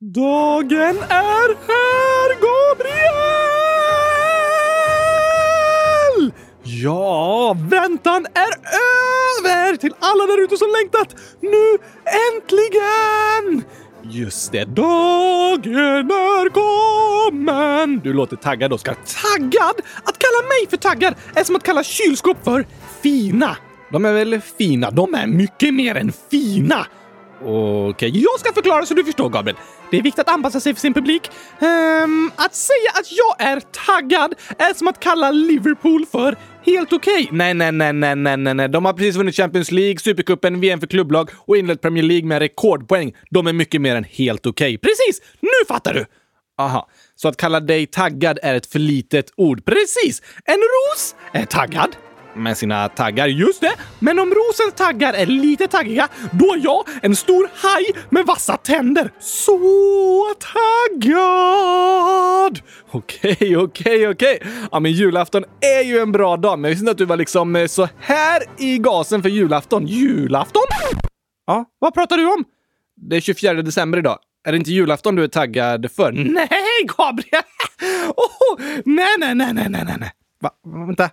Dagen är här, Gabriel! Ja, väntan är över till alla där ute som längtat. Nu äntligen! Just det, dagen är kommen! Du låter taggad, Oskar. Taggad? Att kalla mig för taggad är som att kalla kylskåp för fina. De är väl fina? De är mycket mer än fina. Okej, okay. jag ska förklara så du förstår, Gabriel. Det är viktigt att anpassa sig för sin publik. Um, att säga att jag är taggad är som att kalla Liverpool för helt okej. Okay. Nej, nej, nej, nej, nej, nej, nej. De har precis vunnit Champions League, Supercupen, VM för klubblag och inlett Premier League med rekordpoäng. De är mycket mer än helt okej. Okay. Precis! Nu fattar du! Aha, så att kalla dig taggad är ett för litet ord. Precis! En ros är taggad med sina taggar. Just det! Men om rosens taggar är lite taggiga, då är jag en stor haj med vassa tänder. Så taggad! Okej, okej, okej. Ja, men julafton är ju en bra dag, men jag visste inte att du var liksom eh, så här i gasen för julafton. Julafton? Ja, vad pratar du om? Det är 24 december idag. Är det inte julafton du är taggad för? Nej, Gabriel! Oh, nej, nej, nej, nej, nej, nej. Va? Vänta.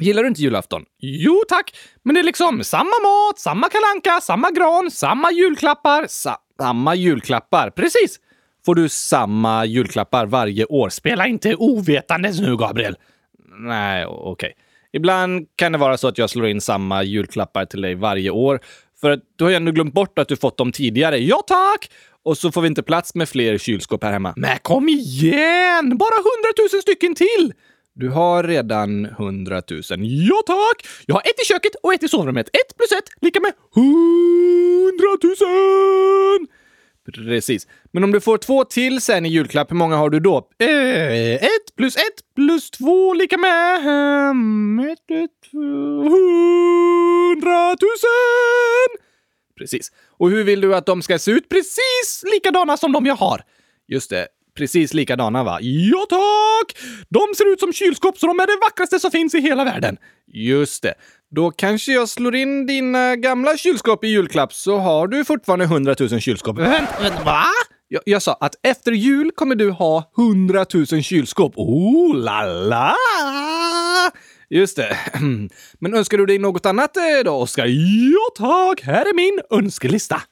Gillar du inte julafton? Jo tack, men det är liksom samma mat, samma kalanka, samma gran, samma julklappar, sa samma julklappar. Precis! Får du samma julklappar varje år? Spela inte ovetandes nu, Gabriel. Nej, okej. Okay. Ibland kan det vara så att jag slår in samma julklappar till dig varje år. För att du har ju ändå glömt bort att du fått dem tidigare. Ja, tack! Och så får vi inte plats med fler kylskåp här hemma. Men kom igen! Bara hundratusen stycken till! Du har redan hundratusen. Ja tack! Jag har ett i köket och ett i sovrummet. Ett plus ett lika med hundratusen! Precis. Men om du får två till sen i julklapp, hur många har du då? Eh, ett plus ett plus två lika med... Ett, ett, hundratusen! Precis. Och hur vill du att de ska se ut? Precis likadana som de jag har. Just det precis likadana va? Ja tack! De ser ut som kylskåp så de är det vackraste som finns i hela världen. Just det. Då kanske jag slår in dina gamla kylskåp i julklapp så har du fortfarande 100 000 kylskåp. Vänta, va? Jag, jag, sa att efter jul kommer du ha 100 000 kylskåp. Oh la la! Just det. Men önskar du dig något annat eh, då, Oskar? Ja tack, här är min önskelista.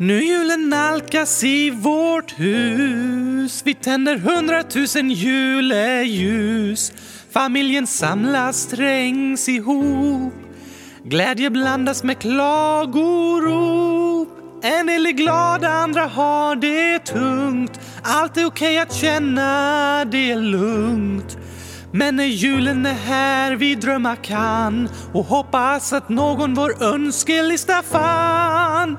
Nu julen nalkas i vårt hus. Vi tänder hundratusen juleljus. Familjen samlas, trängs ihop. Glädje blandas med klagorop. En del är glada, andra har det tungt. Allt är okej att känna det lugnt. Men när julen är här vi drömma kan och hoppas att någon vår önskelista fann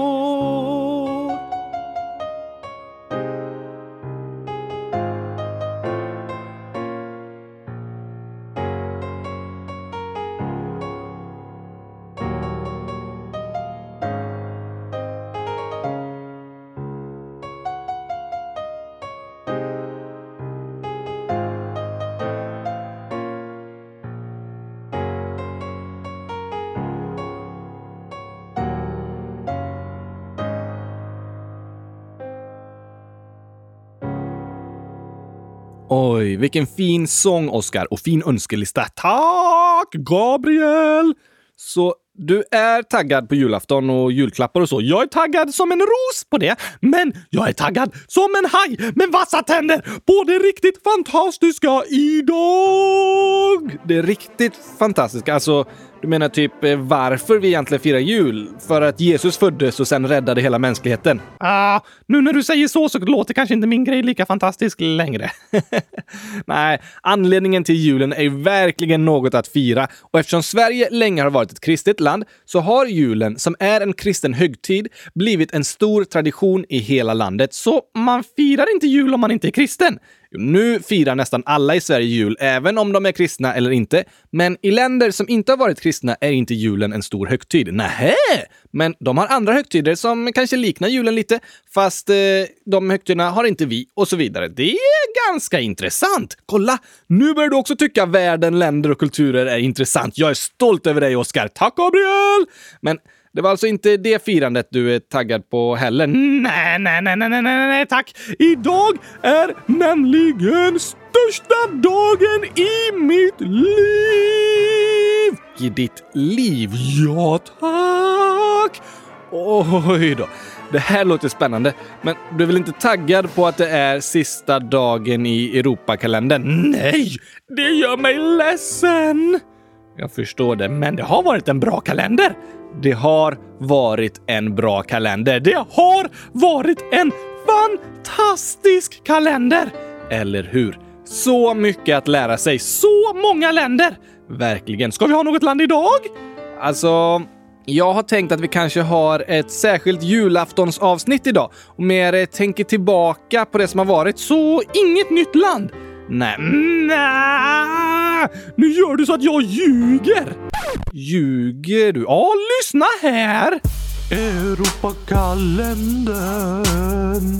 Oj, vilken fin sång, Oscar, och fin önskelista. Tack, Gabriel! Så du är taggad på julafton och julklappar och så. Jag är taggad som en ros på det, men jag är taggad som en haj med vassa tänder på det riktigt fantastiska idag! Det riktigt fantastiska, alltså du menar typ eh, varför vi egentligen firar jul? För att Jesus föddes och sen räddade hela mänskligheten? Ah, nu när du säger så så låter kanske inte min grej lika fantastisk längre. Nej, anledningen till julen är verkligen något att fira och eftersom Sverige länge har varit ett kristet land så har julen, som är en kristen högtid, blivit en stor tradition i hela landet. Så man firar inte jul om man inte är kristen. Nu firar nästan alla i Sverige jul, även om de är kristna eller inte. Men i länder som inte har varit kristna är inte julen en stor högtid. Nähä! Men de har andra högtider som kanske liknar julen lite, fast eh, de högtiderna har inte vi och så vidare. Det är ganska intressant. Kolla! Nu börjar du också tycka världen, länder och kulturer är intressant. Jag är stolt över dig, Oskar. Tack, Gabriel! Men det var alltså inte det firandet du är taggad på heller? Nej, nej, nej, nej, nej, nej, nej, tack! Idag är nämligen största dagen i mitt liv! I ditt liv? Ja, tack! Oj då. Det här låter spännande, men du är väl inte taggad på att det är sista dagen i Europakalendern? Nej, det gör mig ledsen! Jag förstår det, men det har varit en bra kalender. Det har varit en bra kalender. Det har varit en fantastisk kalender! Eller hur? Så mycket att lära sig. Så många länder! Verkligen. Ska vi ha något land idag? Alltså, jag har tänkt att vi kanske har ett särskilt julaftonsavsnitt idag och mer tänker tillbaka på det som har varit. Så inget nytt land. Nej, nej, nu gör du så att jag ljuger. Ljuger du? Ja, lyssna här. Europakalendern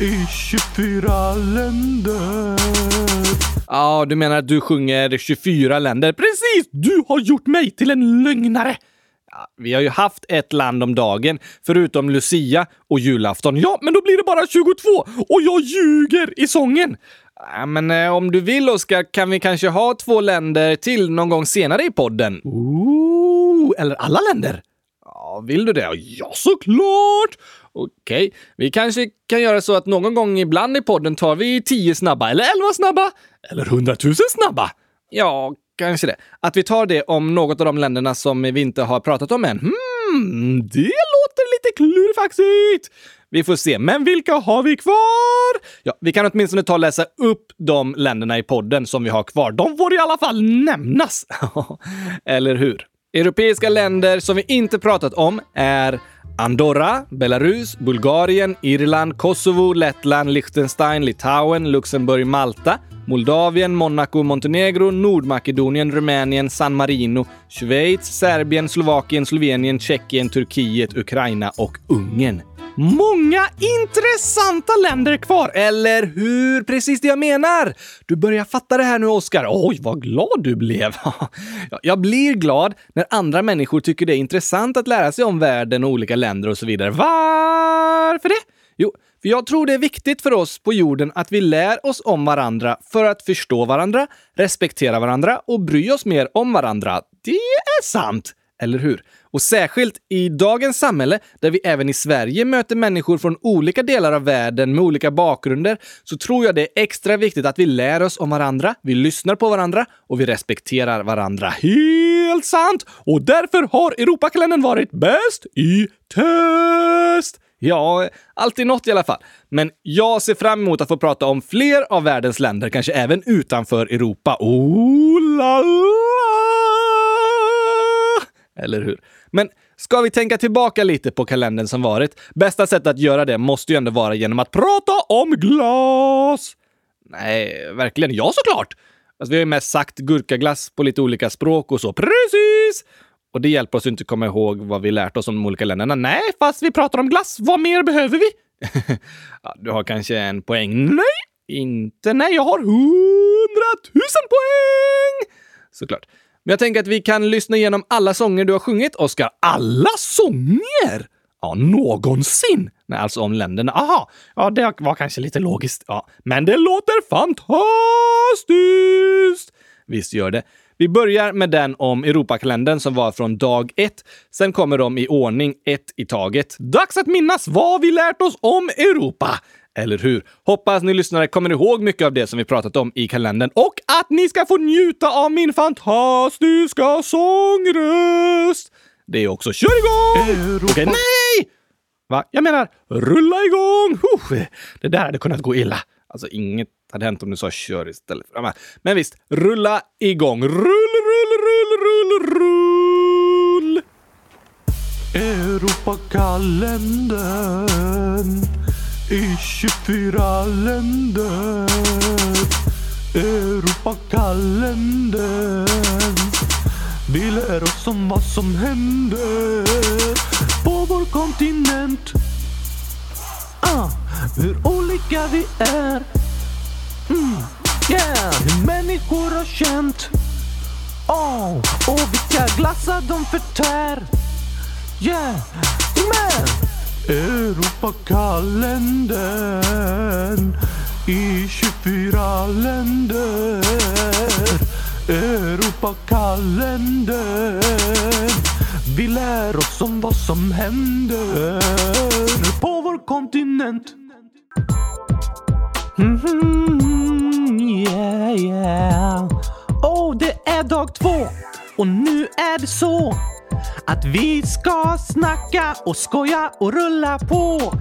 i 24 länder. Ja, du menar att du sjunger 24 länder? Precis! Du har gjort mig till en lögnare. Ja, vi har ju haft ett land om dagen, förutom Lucia och julafton. Ja, men då blir det bara 22 och jag ljuger i sången. Ja, men eh, om du vill, Oskar, kan vi kanske ha två länder till någon gång senare i podden? Ooh, eller alla länder? Ja, vill du det? Ja, såklart! Okej, vi kanske kan göra så att någon gång ibland i podden tar vi tio snabba, eller elva snabba, eller hundratusen snabba. Ja, kanske det. Att vi tar det om något av de länderna som vi inte har pratat om än. Hmm, det låter lite klurifaxigt. Vi får se. Men vilka har vi kvar? Ja, vi kan åtminstone ta och läsa upp de länderna i podden som vi har kvar. De får i alla fall nämnas. Eller hur? Europeiska länder som vi inte pratat om är Andorra, Belarus, Bulgarien, Irland, Kosovo, Lettland, Liechtenstein, Litauen, Luxemburg, Malta, Moldavien, Monaco, Montenegro, Nordmakedonien, Rumänien, San Marino, Schweiz, Serbien, Slovakien, Slovenien, Tjeckien, Turkiet, Ukraina och Ungern. Många intressanta länder kvar, eller hur? Precis det jag menar! Du börjar fatta det här nu, Oskar. Oj, vad glad du blev! jag blir glad när andra människor tycker det är intressant att lära sig om världen och olika länder och så vidare. Varför det? Jo, för jag tror det är viktigt för oss på jorden att vi lär oss om varandra för att förstå varandra, respektera varandra och bry oss mer om varandra. Det är sant! Eller hur? Och särskilt i dagens samhälle, där vi även i Sverige möter människor från olika delar av världen med olika bakgrunder, så tror jag det är extra viktigt att vi lär oss om varandra, vi lyssnar på varandra och vi respekterar varandra. Helt sant! Och därför har Europakalendern varit bäst i test! Ja, alltid något i alla fall. Men jag ser fram emot att få prata om fler av världens länder, kanske även utanför Europa. Oh la la! Eller hur? Men ska vi tänka tillbaka lite på kalendern som varit? Bästa sättet att göra det måste ju ändå vara genom att prata om glas! Nej, verkligen. Ja, såklart! Alltså, vi har ju mest sagt gurkaglass på lite olika språk och så. Precis! Och det hjälper oss inte att komma ihåg vad vi lärt oss om de olika länderna. Nej, fast vi pratar om glass. Vad mer behöver vi? ja, du har kanske en poäng. Nej, inte. Nej, jag har hundratusen poäng! Såklart. Men jag tänker att vi kan lyssna igenom alla sånger du har sjungit, Oskar. Alla sånger? Ja, någonsin. Nej, alltså om länderna. Aha, ja, det var kanske lite logiskt. Ja, men det låter fantastiskt! Visst gör det. Vi börjar med den om Europakalendern som var från dag ett. Sen kommer de i ordning, ett i taget. Dags att minnas vad vi lärt oss om Europa! Eller hur? Hoppas ni lyssnare kommer ihåg mycket av det som vi pratat om i kalendern och att ni ska få njuta av min fantastiska sångröst! Det är också kör igång! Europa. Okej, nej! Va? Jag menar, rulla igång! Det där hade kunnat gå illa. Alltså, inget hade hänt om du sa kör istället för... Men visst, rulla igång. Rull, rull, rull, rull, rull! Europakalendern i 24 länder. Europakalendern. Vi lär oss om vad som händer på vår kontinent. Ah, hur olika vi är. Mm, yeah, hur människor har känt. Oh, och vilka glassar de förtär. Yeah, men Europakalendern i 24 länder. Europakalendern. Vi lär oss om vad som händer på vår kontinent. Mm -hmm, yeah, yeah. Oh, det är dag två och nu är det så att vi ska snacka och skoja och rulla på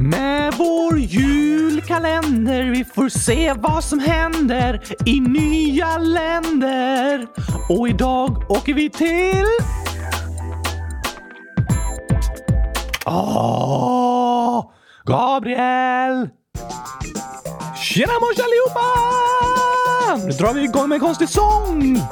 med vår julkalender. Vi får se vad som händer i nya länder. Och idag åker vi till... Åh! Gabriel! Tjena mors allihopa! Nu drar vi igång med en konstig sång!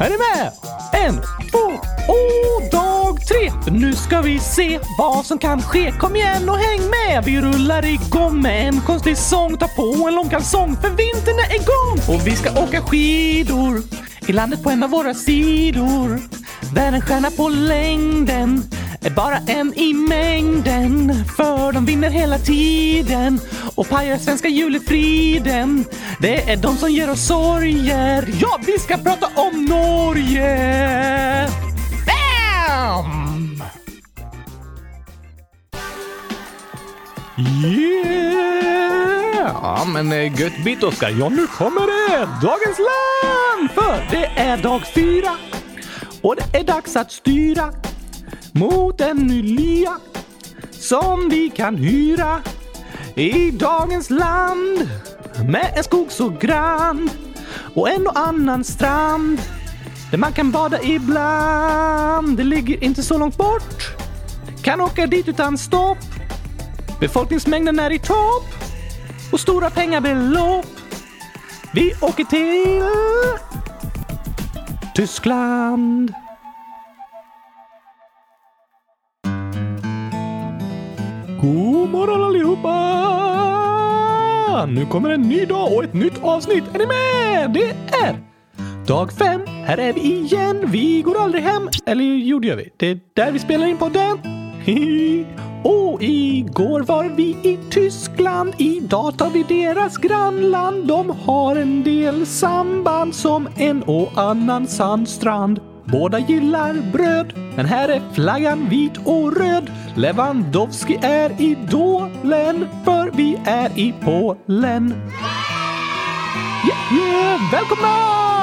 Är ni med? En, två och dag tre. Nu ska vi se vad som kan ske. Kom igen och häng med! Vi rullar igång med en konstig sång. Ta på en lång kalsong för vintern är igång. Och vi ska åka skidor i landet på en av våra sidor. Där en stjärna på längden är bara en i mängden. För de vinner hela tiden och pajar svenska julefriden. Det är de som ger oss sorger. Ja, vi ska prata om Norge! Bam! Yeah! Ja, men eh, gött bit Oskar. Ja, nu kommer det! Dagens land! För det är dag fyra och det är dags att styra mot en ny lya som vi kan hyra i dagens land med en skog så grann och en och annan strand där man kan bada ibland. Det ligger inte så långt bort. Kan åka dit utan stopp. Befolkningsmängden är i topp och stora pengabelopp. Vi åker till Tyskland. God morgon allihopa! Nu kommer en ny dag och ett nytt avsnitt. Är ni med? Det är dag fem. Här är vi igen. Vi går aldrig hem. Eller jo, det gör vi. Det är där vi spelar in podden. Och igår var vi i Tyskland. Idag tar vi deras grannland. De har en del samband som en och annan sandstrand. Båda gillar bröd, men här är flaggan vit och röd. Lewandowski är idolen, för vi är i Polen. Yeah, yeah, välkomna!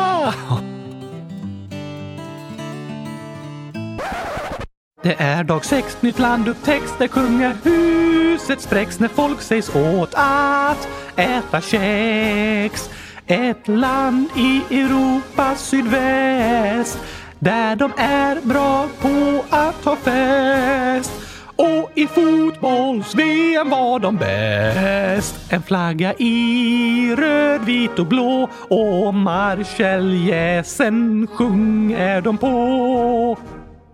Det är dag sex, nytt land upptäcks där kungahuset spräcks när folk sägs åt att äta kex. Ett land i Europas sydväst där de är bra på att ha fest. Och i fotbolls-VM var de bäst. En flagga i röd, vit och blå och marscheljäsen sjunger de på.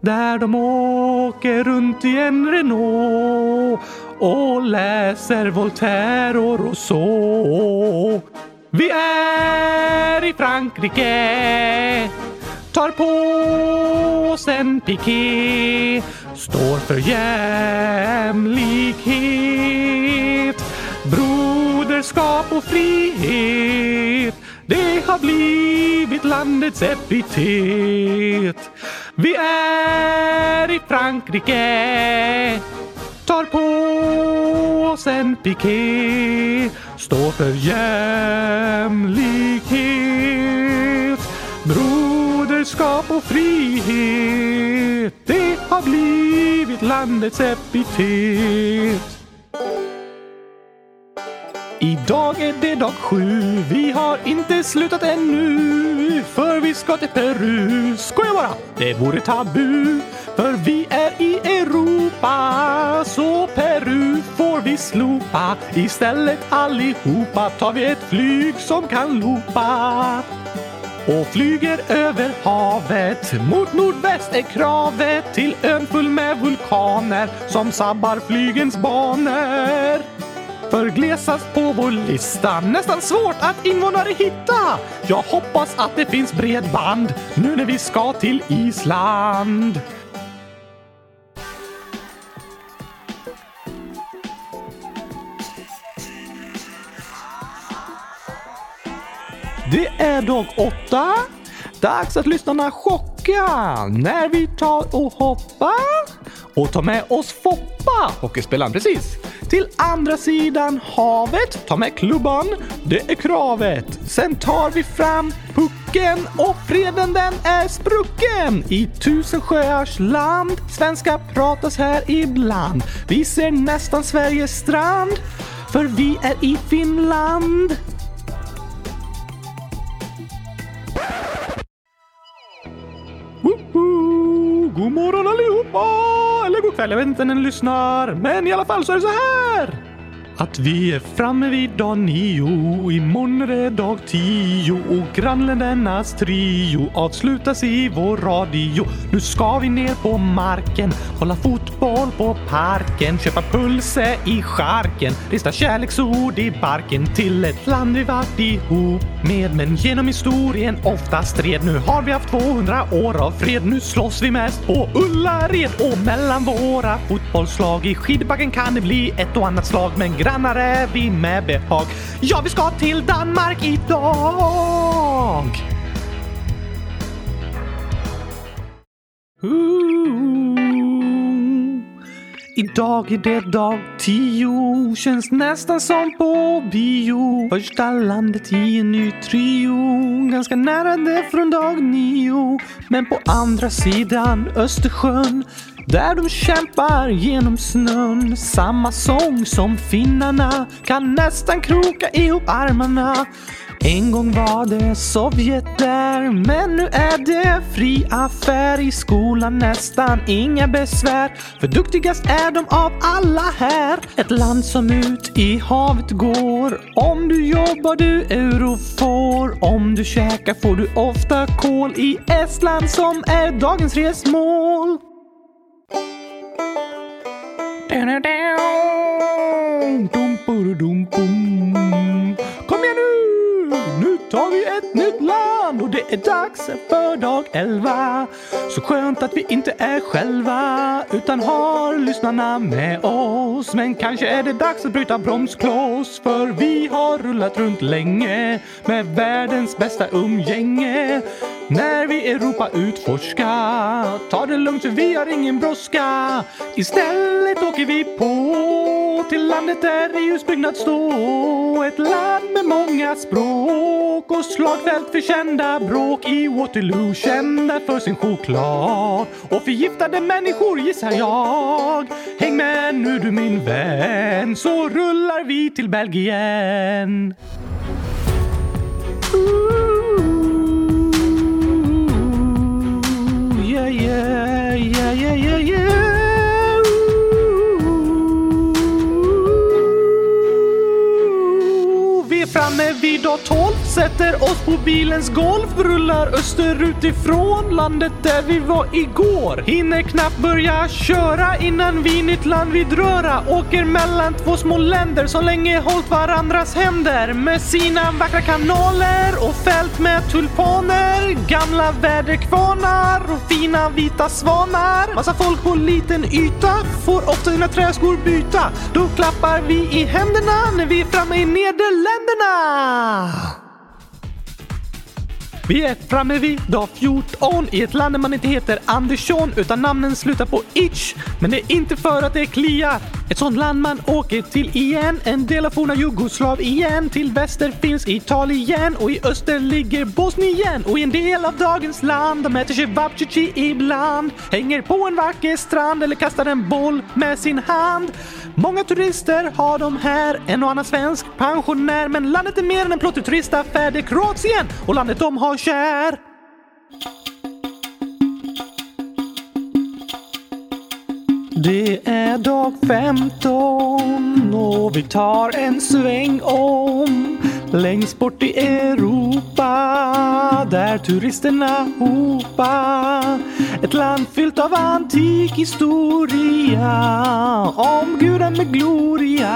Där de åker runt i en Renault och läser Voltaire och Rousseau. Vi är i Frankrike tar på oss en piké står för jämlikhet broderskap och frihet. Det har blivit landets epitet. Vi är i Frankrike tar på oss en piké står för jämlikhet broderskap och frihet. Det har blivit landets epitet. Idag är det dag sju, vi har inte slutat ännu. För vi ska till Peru, skoja bara, det vore tabu. För vi är i Europa, så Peru får vi slopa. Istället allihopa tar vi ett flyg som kan loopa och flyger över havet. Mot nordväst är kravet till ön full med vulkaner som sabbar flygens banor. För glesast på vår lista, nästan svårt att invånare hitta. Jag hoppas att det finns bredband nu när vi ska till Island. Det är dag åtta. Dags att lyssnarna chocka när vi tar och hoppar och tar med oss Foppa, hockeyspelaren precis, till andra sidan havet. Ta med klubban, det är kravet. Sen tar vi fram pucken och freden den är sprucken. I tusen sjöars land, svenska pratas här ibland. Vi ser nästan Sveriges strand, för vi är i Finland. Woho! God morgon allihopa! Eller god kväll, jag vet inte när ni lyssnar. Men i alla fall så är det så här. Att vi är framme vid dag nio, imorgon är det dag tio och grannländernas trio avslutas i vår radio. Nu ska vi ner på marken, kolla fotboll på parken, köpa pulse i charken, rista kärleksord i barken till ett land vi varit ihop med. Men genom historien ofta stred. Nu har vi haft 200 år av fred. Nu slåss vi mest på Ullared och mellan våra fotbollslag. I skidbacken kan det bli ett och annat slag, men grannar är vi med behag. Ja, vi ska till Danmark idag! Ooh. Idag är det dag tio, känns nästan som på bio. Första landet i en ny trio, ganska nära det från dag nio. Men på andra sidan Östersjön där de kämpar genom snön. Samma sång som finnarna kan nästan kroka ihop armarna. En gång var det Sovjet där, men nu är det fri affär i skolan nästan inga besvär. För duktigast är de av alla här. Ett land som ut i havet går. Om du jobbar du euro får. Om du käkar får du ofta kol i Estland som är dagens resmål. Kom igen nu! Nu tar vi ett nytt land och det är dags för dag 11. Så skönt att vi inte är själva utan har lyssnarna med oss. Men kanske är det dags att bryta bromskloss för vi har rullat runt länge med världens bästa umgänge. När vi Europa utforska Ta det lugnt för vi har ingen brådska. Istället åker vi på till landet där EUs byggnad står. Ett land med många språk och slagfält för kända bråk. I Waterloo kända för sin choklad. Och förgiftade människor gissar jag. Häng med nu du min vän så rullar vi till Belgien. Yeah, yeah, yeah, yeah, yeah. Vi är framme vid dag 12, sätter oss på bilens golv, rullar österut ifrån landet där vi var igår. Hinner knappt börja köra innan vi nytt land vid röra. Åker mellan två små länder som länge hållt varandras händer med sina vackra kanaler och fält med tulpaner, gamla väderkvarnar och fina vita svanar. Massa folk på liten yta får ofta sina träskor byta. Då klappar vi i händerna när vi är framme i Nederländerna. Vi är framme vid dag 14 i ett land där man inte heter Andersson utan namnen slutar på itch. Men det är inte för att det kliar. Ett sånt land man åker till igen. En del av forna Jugoslav igen. Till väster finns Italien och i öster ligger Bosnien. Och i en del av dagens land de äter cevapcici ibland. Hänger på en vacker strand eller kastar en boll med sin hand. Många turister har de här, en och annan svensk pensionär. Men landet är mer än en plottig turistaffär. Det är Kroatien och landet de har kär. Det är dag 15 och vi tar en sväng om längst bort i Europa där turisterna hopa. Ett land fyllt av antik historia om guden med gloria.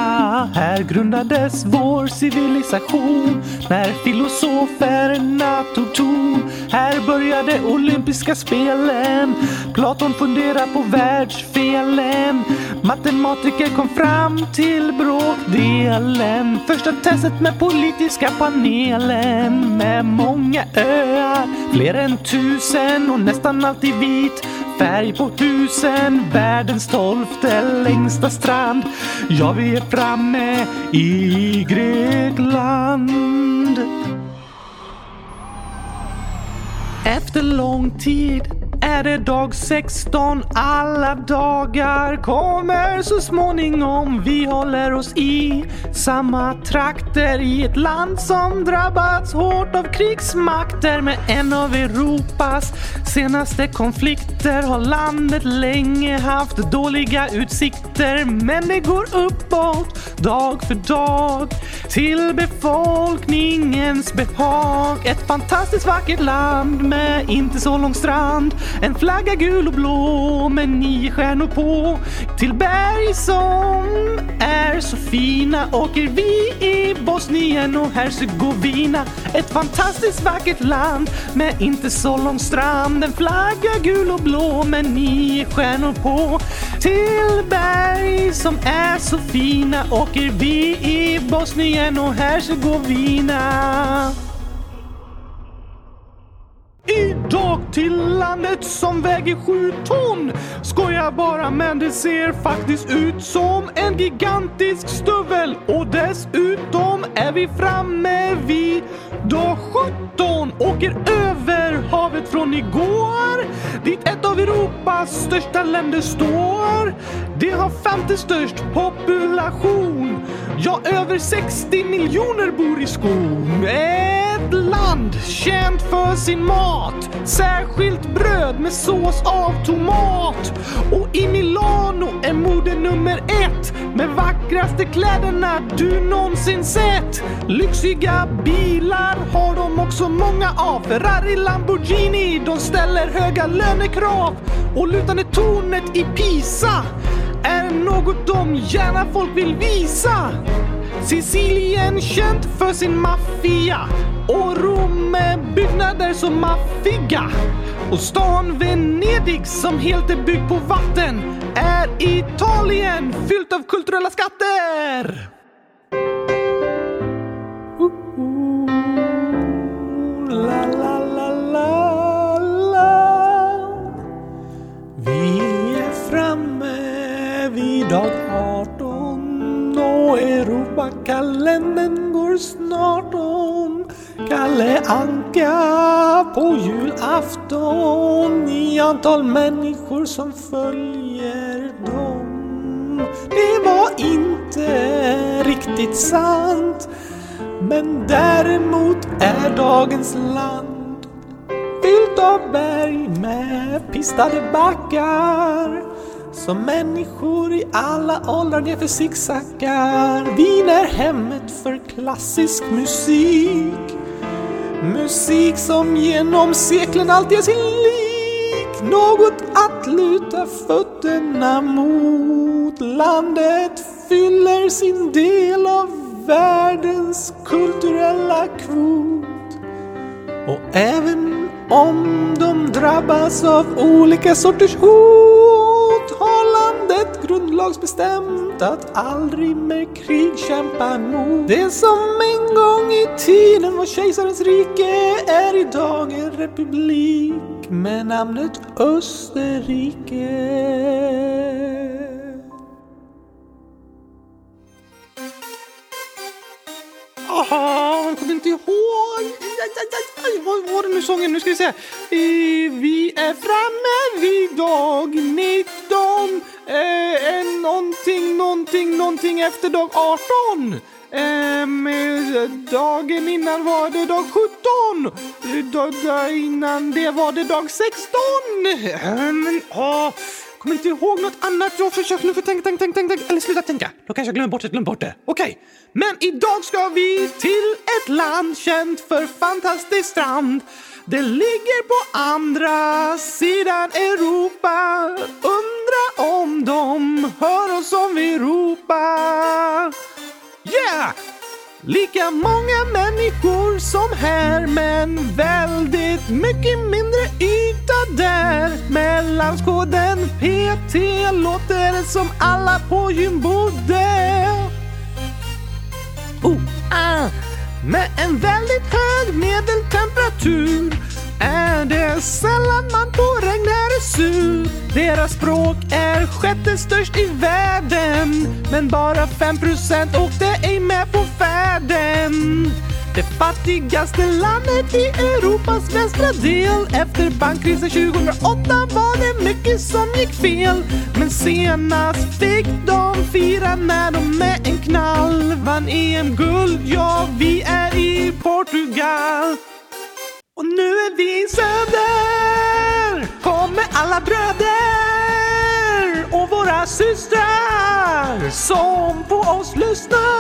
Här grundades vår civilisation när filosoferna tog ton. Här började olympiska spelen. Platon funderar på världsfelen. Matematiker kom fram till bråkdelen. Första testet med politiska panelen med många öar, fler än tusen och nästan alltid vit. Färg på husen, världens tolfte längsta strand. Ja, vi är framme i Grekland. Efter lång tid är det dag 16. Alla dagar kommer så småningom. Vi håller oss i samma trakter i ett land som drabbats hårt av krigsmakter. Med en av Europas senaste konflikter har landet länge haft dåliga utsikter. Men det går uppåt dag för dag till befolkningens behag. Ett fantastiskt vackert land med inte så lång strand. En flagga gul och blå med nio stjärnor på. Till berg som är så fina åker vi i Bosnien och Hercegovina. Ett fantastiskt vackert land med inte så lång strand. En flagga gul och blå med nio stjärnor på. Till berg som är så fina åker vi i Bosnien och Hercegovina. Idag till landet som väger sju ton. Skojar bara men det ser faktiskt ut som en gigantisk stövel och dessutom är vi framme vid dag 17. Åker över havet från igår dit ett av Europas största länder står. Det har femte störst population. Ja, över 60 miljoner bor i skon. Eh, ett land känt för sin mat. Särskilt bröd med sås av tomat. Och i Milano är mode nummer ett med vackraste kläderna du någonsin sett. Lyxiga bilar har de också många av. Ferrari, Lamborghini, de ställer höga lönekrav. Och lutande tornet i Pisa är något de gärna folk vill visa. Sicilien känt för sin maffia och Rom med byggnader så maffiga. Och stan Venedig som helt är byggd på vatten är Italien fyllt av kulturella skatter. Kalendern går snart om. Kalle Anka på julafton i antal människor som följer dem. Det var inte riktigt sant men däremot är dagens land fyllt av berg med pistade backar som människor i alla åldrar nerför zigzaggar. Wien är hemmet för klassisk musik. Musik som genom seklen alltid är sin lik. Något att luta fötterna mot. Landet fyller sin del av världens kulturella kvot. Och även om de drabbas av olika sorters hot grundlagsbestämt att aldrig med krig kämpa mot. Det som en gång i tiden var kejsarens rike är idag en republik med namnet Österrike. Aha, hon kommer inte ihåg. Aj, Vad var det nu sången? Nu ska vi se. Eh, vi är framme vid dag 19. Eh, eh, någonting, någonting, någonting efter dag 18. Eh, dagen innan var det dag 17. Dagen innan det var det dag 16. Eh, men, åh, kommer inte ihåg något annat. Jag försöker nu för tänka, tänka, tänka, tänka, eller sluta tänka. Då kanske jag glömmer bort det, glömmer bort det. Okej, okay. men idag ska vi till ett land känt för fantastisk strand. Det ligger på andra sidan Europa. Undra om de hör oss som vi ropar. Yeah! Lika många människor som här men väldigt mycket mindre yta där. Mellanskoden PT låter det som alla på gym bodde. Oh, ah. Med en väldigt hög medeltemperatur är det sällan man på regn är sur. Deras språk är sjätte störst i världen. Men bara 5% åkte ej med på färden. Det fattigaste landet i Europas västra del. Efter bankkrisen 2008 var det mycket som gick fel. Men senast fick de fira när de med en knall vann EM-guld. Ja, vi är i Portugal. Och nu är vi i söder! Kommer alla bröder och våra systrar som på oss lyssnar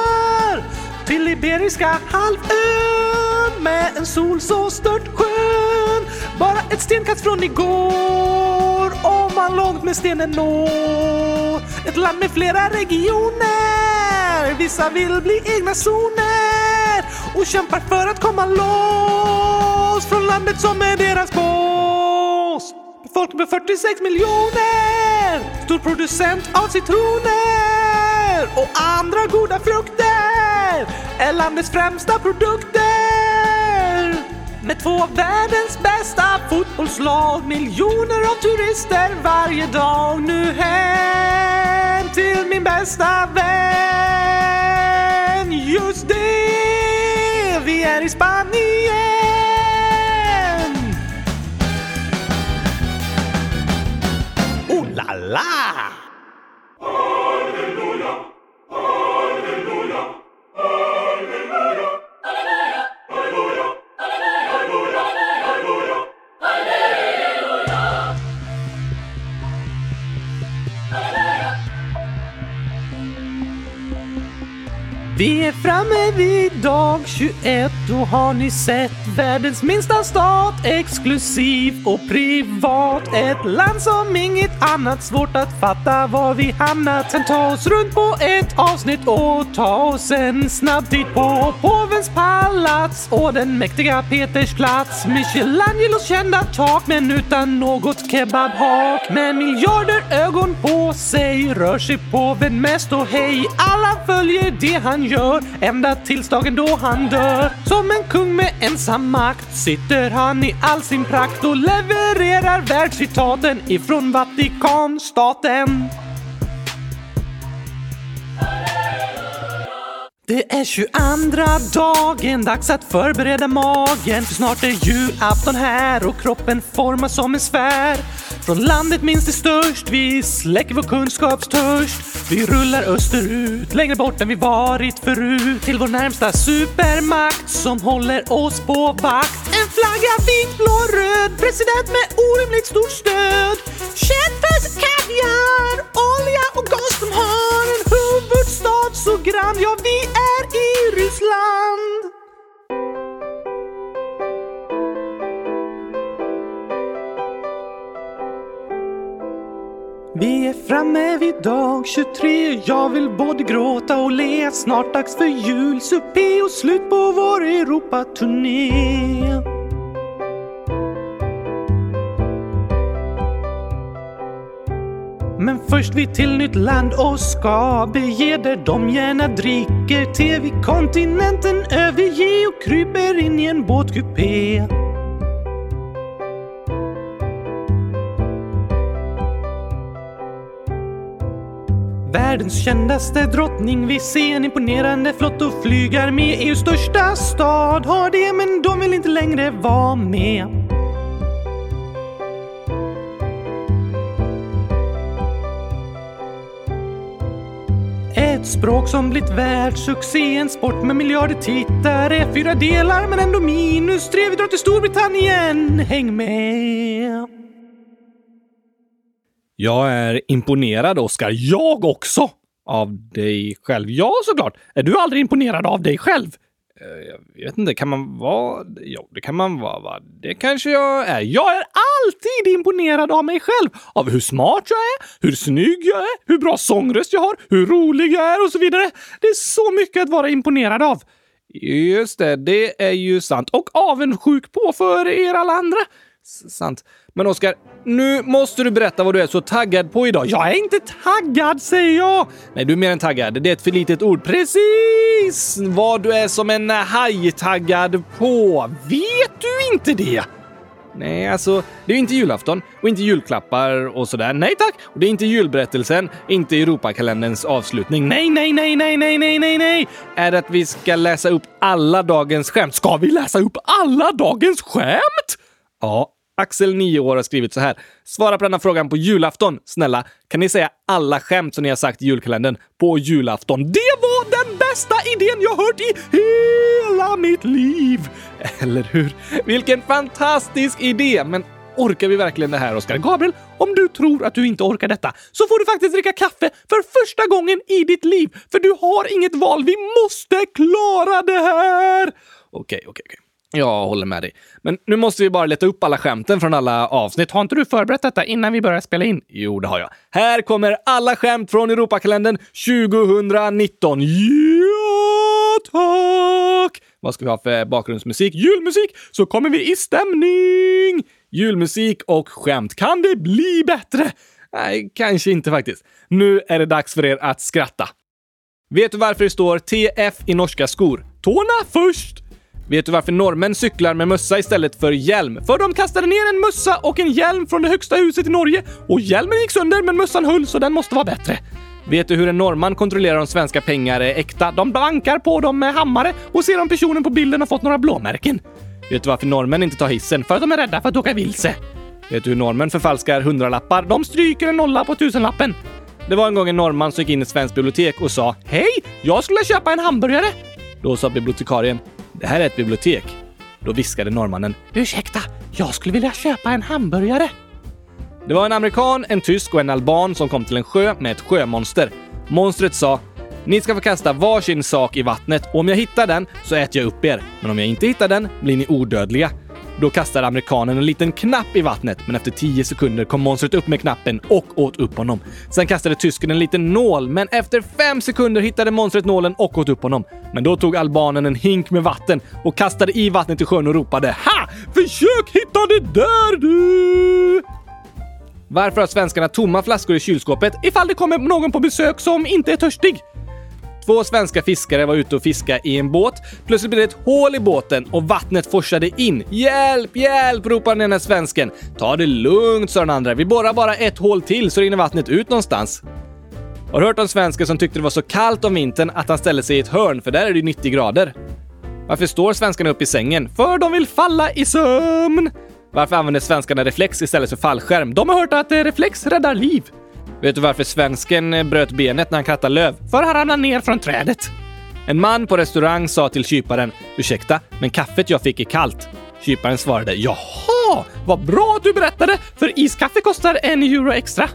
till Iberiska halvön med en sol så stört skön. Bara ett stenkast från igår om man långt med stenen når. Ett land med flera regioner, vissa vill bli egna zoner och kämpar för att komma loss från landet som är deras boss. Folk med 46 miljoner, stor producent av citroner och andra goda frukter är landets främsta produkter. med två av världens bästa fotbollslag. Miljoner av turister varje dag. Nu hem till min bästa vän. 21 och har ni sett världens minsta stat exklusiv och privat. Ett land som inget annat svårt att fatta var vi hamnat. Sen ta oss runt på ett avsnitt och ta oss en snabb titt på påvens palats och den mäktiga Peters plats. Michelangelos kända tak men utan något kebabhak. Med miljarder ögon på sig rör sig påven mest och hej, alla följer det han gör ända tills dagen då han dör. Som en kung med ensam makt sitter han i all sin prakt och levererar världscitaten ifrån Vatikanstaten. Det är 22 dagen, dags att förbereda magen för snart är julafton här och kroppen formas som en sfär. Från landet minst till störst, vi släcker vår kunskapstörst. Vi rullar österut, längre bort än vi varit förut. Till vår närmsta supermakt som håller oss på vakt. En flagga vit, blå, röd, president med orimligt stort stöd. Köttfärs, kaviar, olja och gas, som har en Stad så grann. Ja, vi är i Ryssland. Vi är framme vid dag 23 Jag vill både gråta och le Snart dags för julsuppé och slut på vår Europaturné Men först vi till nytt land och ska bege där de gärna dricker. Te vi kontinenten överge och kryper in i en båtkupé. Världens kändaste drottning vi ser en imponerande flott och flygarmé EUs största stad har det men de vill inte längre vara med. Ett språk som blivit världssuccé, en sport med miljarder tittare. Fyra delar men ändå minus tre. Vi drar till Storbritannien. Häng med! Jag är imponerad, Oskar. Jag också! Av dig själv. Ja, såklart. Är du aldrig imponerad av dig själv? Eh, jag vet inte, kan man vara? Jo, det kan man vara, va? Det kanske jag är. Jag är alltid imponerad av mig själv. Av hur smart jag är, hur snygg jag är, hur bra sångröst jag har, hur rolig jag är och så vidare. Det är så mycket att vara imponerad av. Just det, det är ju sant. Och avundsjuk på för er alla andra. Sant. Men Oskar, nu måste du berätta vad du är så taggad på idag. Jag är inte taggad, säger jag! Nej, du är mer än taggad. Det är ett för litet ord. Precis vad du är som en haj taggad på. Vet du inte det? Nej, alltså, det är inte julafton och inte julklappar och sådär. Nej tack! Och det är inte julberättelsen, inte Europakalenderns avslutning. Nej, nej, nej, nej, nej, nej, nej, nej! Är det att vi ska läsa upp alla dagens skämt? Ska vi läsa upp alla dagens skämt? Ja, Axel, 9 år, har skrivit så här. Svara på denna frågan på julafton. Snälla, kan ni säga alla skämt som ni har sagt i julkalendern på julafton? Det var den bästa idén jag hört i hela mitt liv! Eller hur? Vilken fantastisk idé! Men orkar vi verkligen det här, Oskar? Gabriel, om du tror att du inte orkar detta så får du faktiskt dricka kaffe för första gången i ditt liv. För du har inget val. Vi måste klara det här! Okej, okej, okej. Jag håller med dig. Men nu måste vi bara leta upp alla skämten från alla avsnitt. Har inte du förberett detta innan vi börjar spela in? Jo, det har jag. Här kommer alla skämt från Europakalendern 2019. Ja, tack! Vad ska vi ha för bakgrundsmusik? Julmusik! Så kommer vi i stämning! Julmusik och skämt. Kan det bli bättre? Nej, kanske inte faktiskt. Nu är det dags för er att skratta. Vet du varför det står TF i norska skor? Tårna först! Vet du varför norrmän cyklar med mössa istället för hjälm? För de kastade ner en mössa och en hjälm från det högsta huset i Norge och hjälmen gick sönder men mössan höll så den måste vara bättre. Vet du hur en norrman kontrollerar om svenska pengar är äkta? De bankar på dem med hammare och ser om personen på bilden har fått några blåmärken. Vet du varför norrmän inte tar hissen? För att de är rädda för att åka vilse. Vet du hur norrmän förfalskar hundralappar? De stryker en nolla på tusenlappen. Det var en gång en norrman som gick in i ett svenskt bibliotek och sa Hej! Jag skulle köpa en hamburgare! Då sa bibliotekarien det här är ett bibliotek. Då viskade norrmannen Ursäkta, jag skulle vilja köpa en hamburgare. Det var en amerikan, en tysk och en alban som kom till en sjö med ett sjömonster. Monstret sa ni ska få kasta varsin sak i vattnet och om jag hittar den så äter jag upp er. Men om jag inte hittar den blir ni odödliga. Då kastade amerikanen en liten knapp i vattnet, men efter 10 sekunder kom monstret upp med knappen och åt upp honom. Sen kastade tysken en liten nål, men efter 5 sekunder hittade monstret nålen och åt upp honom. Men då tog albanen en hink med vatten och kastade i vattnet i sjön och ropade Ha! Försök hitta det där du! Varför har svenskarna tomma flaskor i kylskåpet ifall det kommer någon på besök som inte är törstig? Två svenska fiskare var ute och fiskade i en båt. Plötsligt blev det ett hål i båten och vattnet forsade in. Hjälp, hjälp! ropade den ena svensken. Ta det lugnt, sa den andra. Vi borrar bara ett hål till så rinner vattnet ut någonstans. Har du hört om svensken som tyckte det var så kallt om vintern att han ställde sig i ett hörn, för där är det 90 grader? Varför står svenskarna upp i sängen? För de vill falla i sömn! Varför använder svenskarna reflex istället för fallskärm? De har hört att reflex räddar liv. Vet du varför svensken eh, bröt benet när han krattade löv? För han ramlade ner från trädet. En man på restaurang sa till kyparen “Ursäkta, men kaffet jag fick är kallt”. Kyparen svarade “Jaha, vad bra att du berättade, för iskaffe kostar en euro extra”.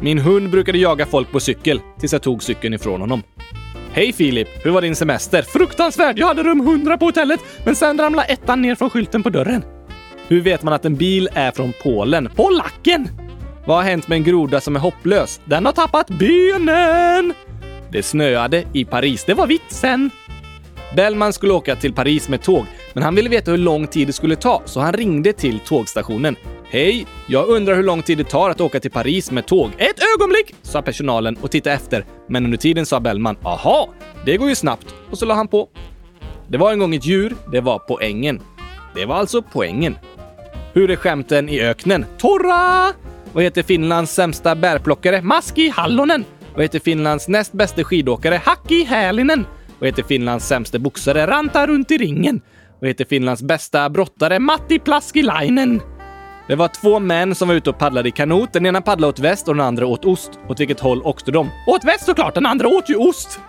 Min hund brukade jaga folk på cykel tills jag tog cykeln ifrån honom. Hej Filip, hur var din semester? Fruktansvärd! Jag hade rum 100 på hotellet, men sen ramlade ettan ner från skylten på dörren. Hur vet man att en bil är från Polen? På lacken! Vad har hänt med en groda som är hopplös? Den har tappat benen! Det snöade i Paris. Det var vitsen! Bellman skulle åka till Paris med tåg, men han ville veta hur lång tid det skulle ta, så han ringde till tågstationen. Hej, jag undrar hur lång tid det tar att åka till Paris med tåg. Ett ögonblick, sa personalen och tittade efter. Men under tiden sa Bellman, aha, det går ju snabbt. Och så la han på. Det var en gång ett djur, det var poängen. Det var alltså poängen. Hur är skämten i öknen? Torra! Vad heter Finlands sämsta bärplockare? Maski Hallonen. Vad heter Finlands näst bästa skidåkare? Haki Hälinen. Vad heter Finlands sämsta boxare? Ranta runt i ringen. Vad heter Finlands bästa brottare? Matti Plaskilainen. Det var två män som var ute och paddlade i kanot. Den ena paddlade åt väst och den andra åt ost. Åt vilket håll åkte de? Åt väst såklart, den andra åt ju ost.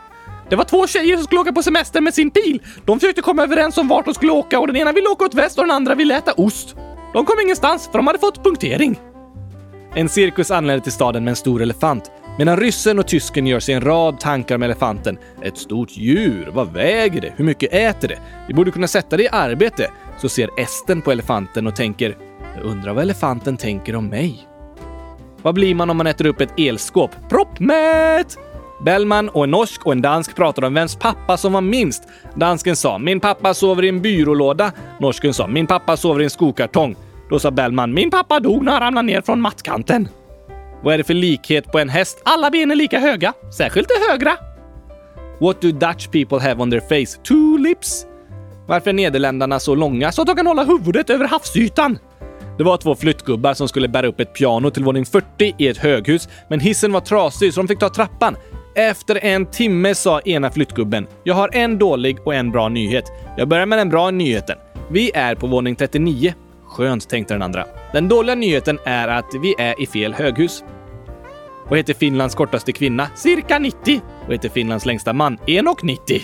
Det var två tjejer som skulle åka på semester med sin bil. De försökte komma överens om vart de skulle åka och den ena ville åka åt väst och den andra ville äta ost. De kom ingenstans för de hade fått punktering. En cirkus anländer till staden med en stor elefant. Medan ryssen och tysken gör sig en rad tankar om elefanten. Ett stort djur. Vad väger det? Hur mycket äter det? Vi borde kunna sätta det i arbete. Så ser esten på elefanten och tänker jag undrar vad elefanten tänker om mig. Vad blir man om man äter upp ett elskåp? Proppmätt! Bellman och en norsk och en dansk pratade om vems pappa som var minst. Dansken sa “Min pappa sover i en byrålåda”. Norsken sa “Min pappa sover i en skokartong”. Då sa Bellman “Min pappa dog när han ramlade ner från mattkanten”. Vad är det för likhet på en häst? Alla ben är lika höga, särskilt det högra. What do Dutch people have on their face? Two lips. Varför är Nederländerna så långa så att de kan hålla huvudet över havsytan? Det var två flyttgubbar som skulle bära upp ett piano till våning 40 i ett höghus, men hissen var trasig så de fick ta trappan. Efter en timme sa ena flyttgubben “Jag har en dålig och en bra nyhet. Jag börjar med den bra nyheten. Vi är på våning 39. Skönt, tänkte den andra. Den dåliga nyheten är att vi är i fel höghus. Vad heter Finlands kortaste kvinna? Cirka 90. Vad heter Finlands längsta man? 1,90.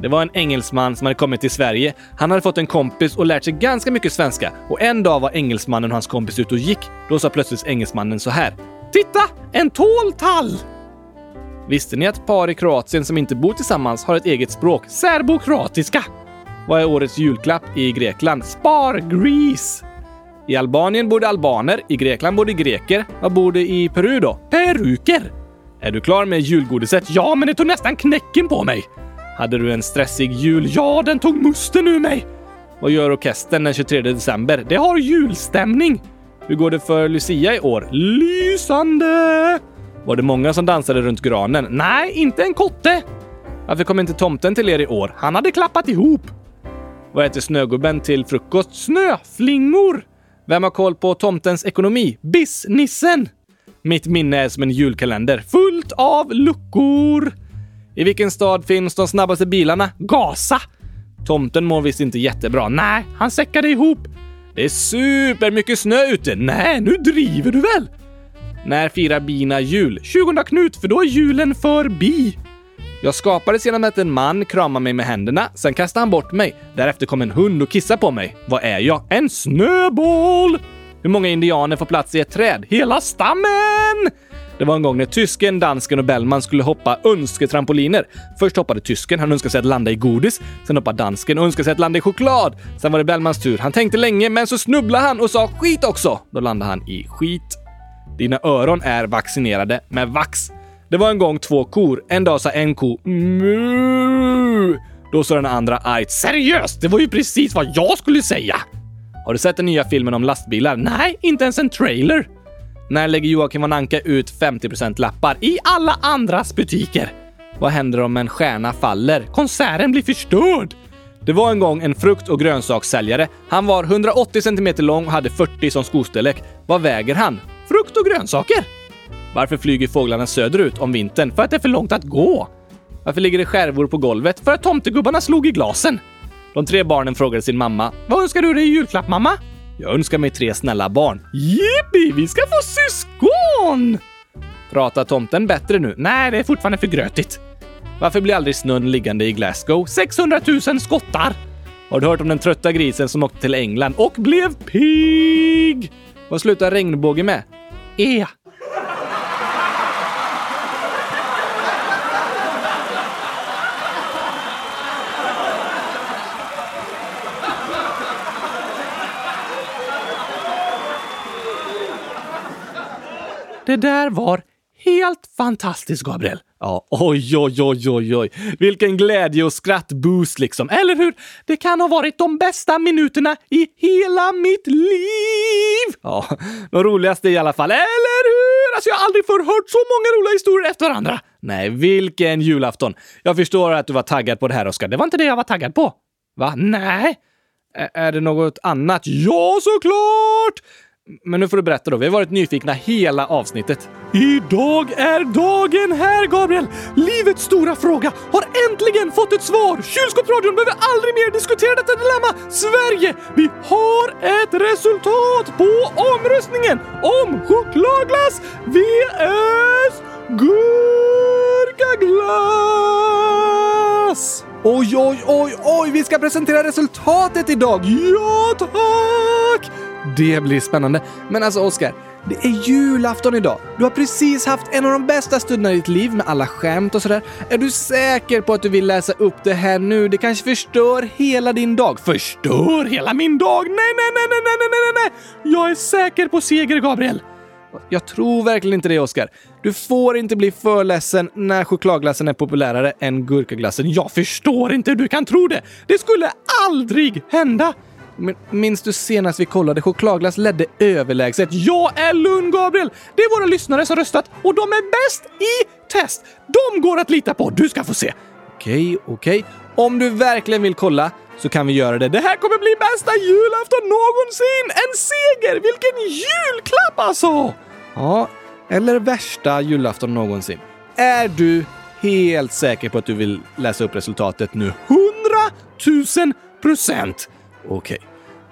Det var en engelsman som hade kommit till Sverige. Han hade fått en kompis och lärt sig ganska mycket svenska. Och en dag var engelsmannen och hans kompis ute och gick. Då sa plötsligt engelsmannen så här. Titta! En tåltall! Visste ni att par i Kroatien som inte bor tillsammans har ett eget språk? Serbokroatiska! Vad är årets julklapp i Grekland? Spar-Grease! I Albanien bor det albaner, i Grekland bor det greker. Vad bor det i Peru då? Peruker! Är du klar med julgodiset? Ja, men det tog nästan knäcken på mig. Hade du en stressig jul? Ja, den tog musten ur mig. Vad gör orkestern den 23 december? Det har julstämning. Hur går det för Lucia i år? Lysande! Var det många som dansade runt granen? Nej, inte en kotte. Varför kom inte tomten till er i år? Han hade klappat ihop. Vad äter snögubben till frukost? Snöflingor! Vem har koll på tomtens ekonomi? Biss-nissen! Mitt minne är som en julkalender, fullt av luckor. I vilken stad finns de snabbaste bilarna? Gasa! Tomten mår visst inte jättebra. Nej, han säckade ihop. Det är supermycket snö ute. Nej, nu driver du väl? När firar bina jul? 20 Knut, för då är julen förbi. Jag skapades genom att en man kramade mig med händerna, sen kastade han bort mig. Därefter kom en hund och kissade på mig. Vad är jag? En snöboll! Hur många indianer får plats i ett träd? Hela stammen! Det var en gång när tysken, dansken och Bellman skulle hoppa önsketrampoliner. Först hoppade tysken, han önskade sig att landa i godis. Sen hoppade dansken och önskade sig att landa i choklad. Sen var det Bellmans tur. Han tänkte länge, men så snubblade han och sa skit också. Då landade han i skit. Dina öron är vaccinerade med vax. Det var en gång två kor. En dag sa en ko mu. Då sa den andra argt seriöst, det var ju precis vad jag skulle säga. Har du sett den nya filmen om lastbilar? Nej, inte ens en trailer. När lägger Joakim von Anka ut 50% lappar i alla andras butiker? Vad händer om en stjärna faller? Konserten blir förstörd! Det var en gång en frukt och grönsakssäljare. Han var 180 cm lång och hade 40 som skostorlek. Vad väger han? Frukt och grönsaker! Varför flyger fåglarna söderut om vintern? För att det är för långt att gå. Varför ligger det skärvor på golvet? För att tomtegubbarna slog i glasen. De tre barnen frågade sin mamma. Vad önskar du dig i julklapp, mamma? Jag önskar mig tre snälla barn. Jippi, vi ska få syskon! Pratar tomten bättre nu? Nej, det är fortfarande för grötigt. Varför blir aldrig snön liggande i Glasgow? 600 000 skottar! Har du hört om den trötta grisen som åkte till England och blev pigg? Vad slutar regnbåge med? E. Det där var helt fantastiskt, Gabriel. Ja, oj, oj, oj, oj, oj. Vilken glädje och skrattboost liksom. Eller hur? Det kan ha varit de bästa minuterna i hela mitt liv! Ja, de roligaste i alla fall. Eller hur? Alltså, jag har aldrig förr hört så många roliga historier efter varandra. Nej, vilken julafton. Jag förstår att du var taggad på det här, Oskar. Det var inte det jag var taggad på. Va? Nej? Ä är det något annat? Ja, såklart! Men nu får du berätta då. Vi har varit nyfikna hela avsnittet. Idag är dagen här, Gabriel! Livets stora fråga har äntligen fått ett svar! Kylskåpsradion behöver aldrig mer diskutera detta dilemma! Sverige, vi har ett resultat på omröstningen om chokladglass vs gurkaglass! Oj, oj, oj, oj! Vi ska presentera resultatet idag! Ja, tack! Det blir spännande. Men alltså, Oskar, det är julafton idag. Du har precis haft en av de bästa stunderna i ditt liv med alla skämt och sådär. Är du säker på att du vill läsa upp det här nu? Det kanske förstör hela din dag. Förstör hela min dag? Nej, nej, nej, nej, nej, nej, nej, nej! Jag är säker på seger, Gabriel. Jag tror verkligen inte det, Oskar. Du får inte bli för ledsen när chokladglassen är populärare än gurkaglassen. Jag förstår inte hur du kan tro det! Det skulle aldrig hända! Minns du senast vi kollade? Chokladglass ledde överlägset. Jag är lugn, Gabriel! Det är våra lyssnare som röstat och de är bäst i test! De går att lita på. Du ska få se. Okej, okej. Om du verkligen vill kolla så kan vi göra det. Det här kommer bli bästa julafton någonsin! En seger! Vilken julklapp alltså! Ja, eller värsta julafton någonsin. Är du helt säker på att du vill läsa upp resultatet nu? 100 000 procent! Okej,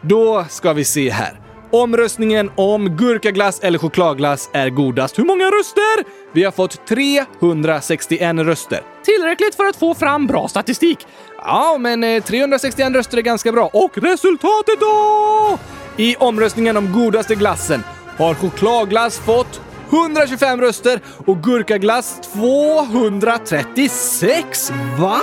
då ska vi se här. Omröstningen om gurkaglass eller chokladglass är godast. Hur många röster? Vi har fått 361 röster. Tillräckligt för att få fram bra statistik. Ja, men eh, 361 röster är ganska bra. Och resultatet då? I omröstningen om godaste glassen har chokladglass fått 125 röster och gurkaglass 236. Va?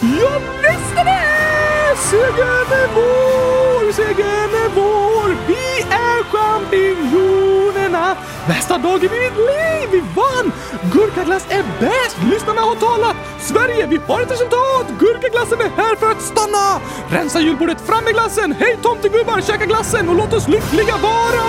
Jag visste det! Segern är vår, segern är vår! Vi är champinjonerna! Bästa dagen i mitt liv! Vi vann! Gurkaglass är bäst! Lyssnarna har talat! Sverige, vi har ett resultat! Gurkaglassen är här för att stanna! Rensa julbordet, fram med glassen! Hej tomtegubbar, käka glassen och låt oss lyckliga vara!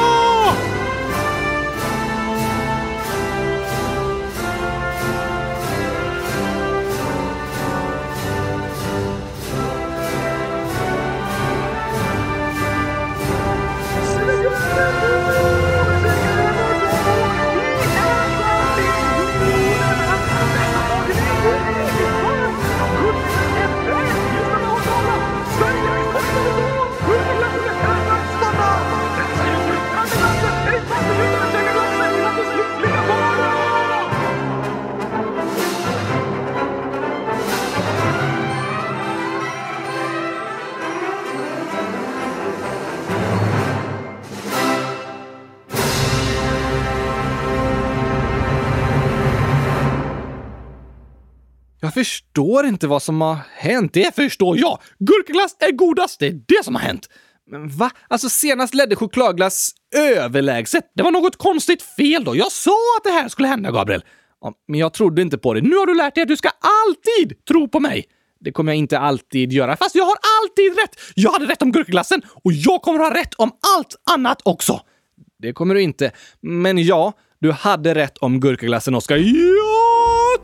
Förstår inte vad som har hänt. Det förstår jag! Gurkaglass är godast, det är det som har hänt. Men va? Alltså senast ledde chokladglass överlägset. Det var något konstigt fel då. Jag sa att det här skulle hända, Gabriel. Ja, men jag trodde inte på det. Nu har du lärt dig att du ska alltid tro på mig. Det kommer jag inte alltid göra, fast jag har alltid rätt! Jag hade rätt om gurkaglassen och jag kommer ha rätt om allt annat också! Det kommer du inte. Men ja, du hade rätt om gurkaglassen, Oskar. Ja,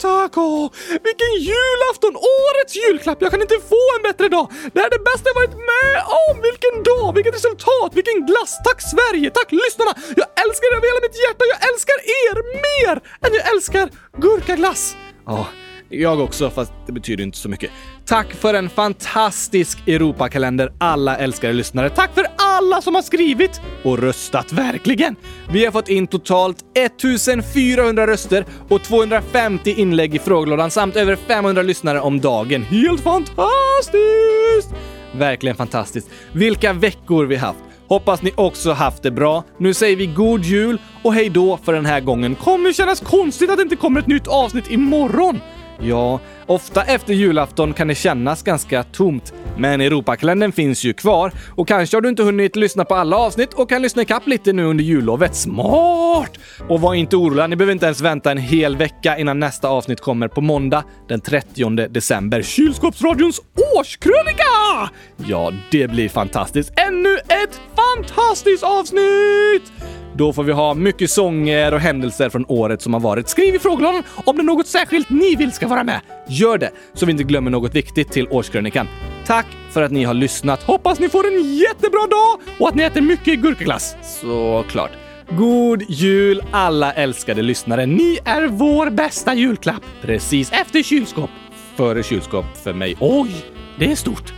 tack! Åh, vilken julafton! Årets julklapp! Jag kan inte få en bättre dag! Det här är det bästa jag varit med om! Vilken dag! Vilket resultat! Vilken glass! Tack Sverige! Tack lyssnarna! Jag älskar er av hela mitt hjärta! Jag älskar er mer än jag älskar gurkaglass! Ja, jag också, fast det betyder inte så mycket. Tack för en fantastisk Europakalender, alla älskade lyssnare. Tack för alla som har skrivit och röstat, verkligen! Vi har fått in totalt 1400 röster och 250 inlägg i frågelådan samt över 500 lyssnare om dagen. Helt fantastiskt! Verkligen fantastiskt. Vilka veckor vi haft! Hoppas ni också haft det bra. Nu säger vi god jul och hej då för den här gången. Kommer kännas konstigt att det inte kommer ett nytt avsnitt imorgon. Ja, ofta efter julafton kan det kännas ganska tomt. Men Europakalendern finns ju kvar och kanske har du inte hunnit lyssna på alla avsnitt och kan lyssna ikapp lite nu under jullovet. Smart! Och var inte oroliga, ni behöver inte ens vänta en hel vecka innan nästa avsnitt kommer på måndag den 30 december. Kylskåpsradions årskrönika! Ja, det blir fantastiskt. Ännu ett fantastiskt avsnitt! Då får vi ha mycket sånger och händelser från året som har varit. Skriv i frågelådan om det är något särskilt ni vill ska vara med. Gör det, så vi inte glömmer något viktigt till årskrönikan. Tack för att ni har lyssnat. Hoppas ni får en jättebra dag och att ni äter mycket gurkaglass. Såklart. God jul alla älskade lyssnare. Ni är vår bästa julklapp. Precis efter kylskåp. Före kylskåp för mig. Oj, det är stort.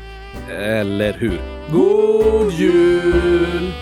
Eller hur? God jul!